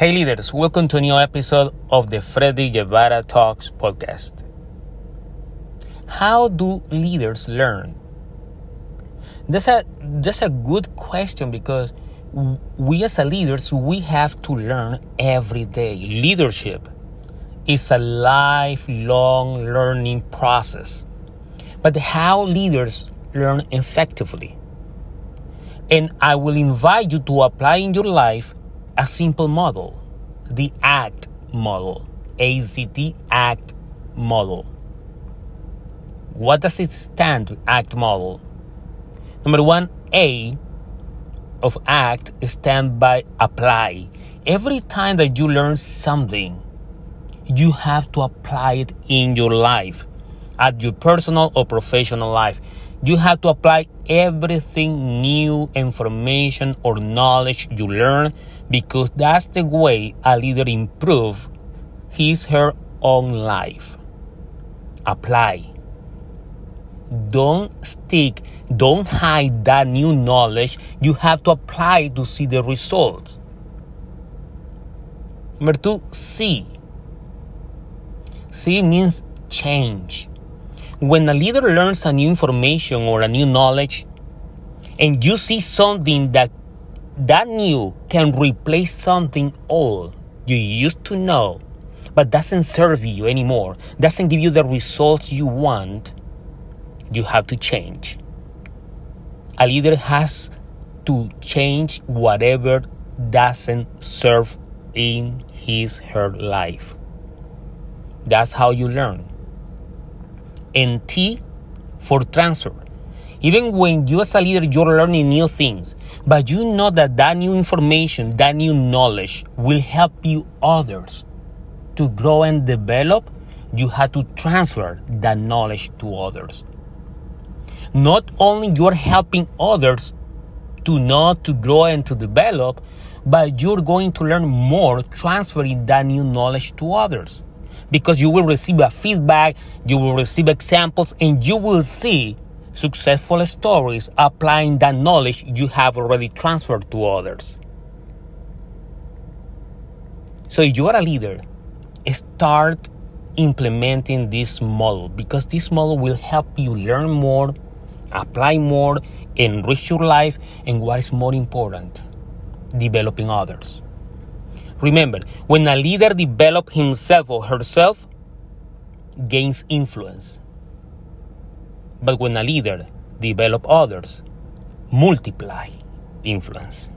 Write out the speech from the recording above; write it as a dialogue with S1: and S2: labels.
S1: Hey leaders, welcome to a new episode of the Freddy Guevara Talks podcast. How do leaders learn? That's a that's a good question because we as leaders we have to learn every day. Leadership is a lifelong learning process. But how leaders learn effectively? And I will invite you to apply in your life a simple model, the ACT model, ACT ACT model. What does it stand to ACT model? Number one, A of ACT stand by apply. Every time that you learn something, you have to apply it in your life, at your personal or professional life. You have to apply everything new information or knowledge you learn because that's the way a leader improve his her own life. Apply. Don't stick, don't hide that new knowledge. You have to apply to see the results. Number two, C. C means change. When a leader learns a new information or a new knowledge, and you see something that that new can replace something old you used to know, but doesn't serve you anymore, doesn't give you the results you want, you have to change. A leader has to change whatever doesn't serve in his her life. That's how you learn and T for transfer. Even when you as a leader, you're learning new things, but you know that that new information, that new knowledge will help you others to grow and develop, you have to transfer that knowledge to others. Not only you're helping others to know, to grow and to develop, but you're going to learn more transferring that new knowledge to others because you will receive a feedback, you will receive examples, and you will see successful stories applying that knowledge you have already transferred to others. So, if you are a leader, start implementing this model because this model will help you learn more, apply more, enrich your life, and what is more important, developing others. Remember, when a leader develops himself or herself, gains influence. But when a leader develops others, multiply influence.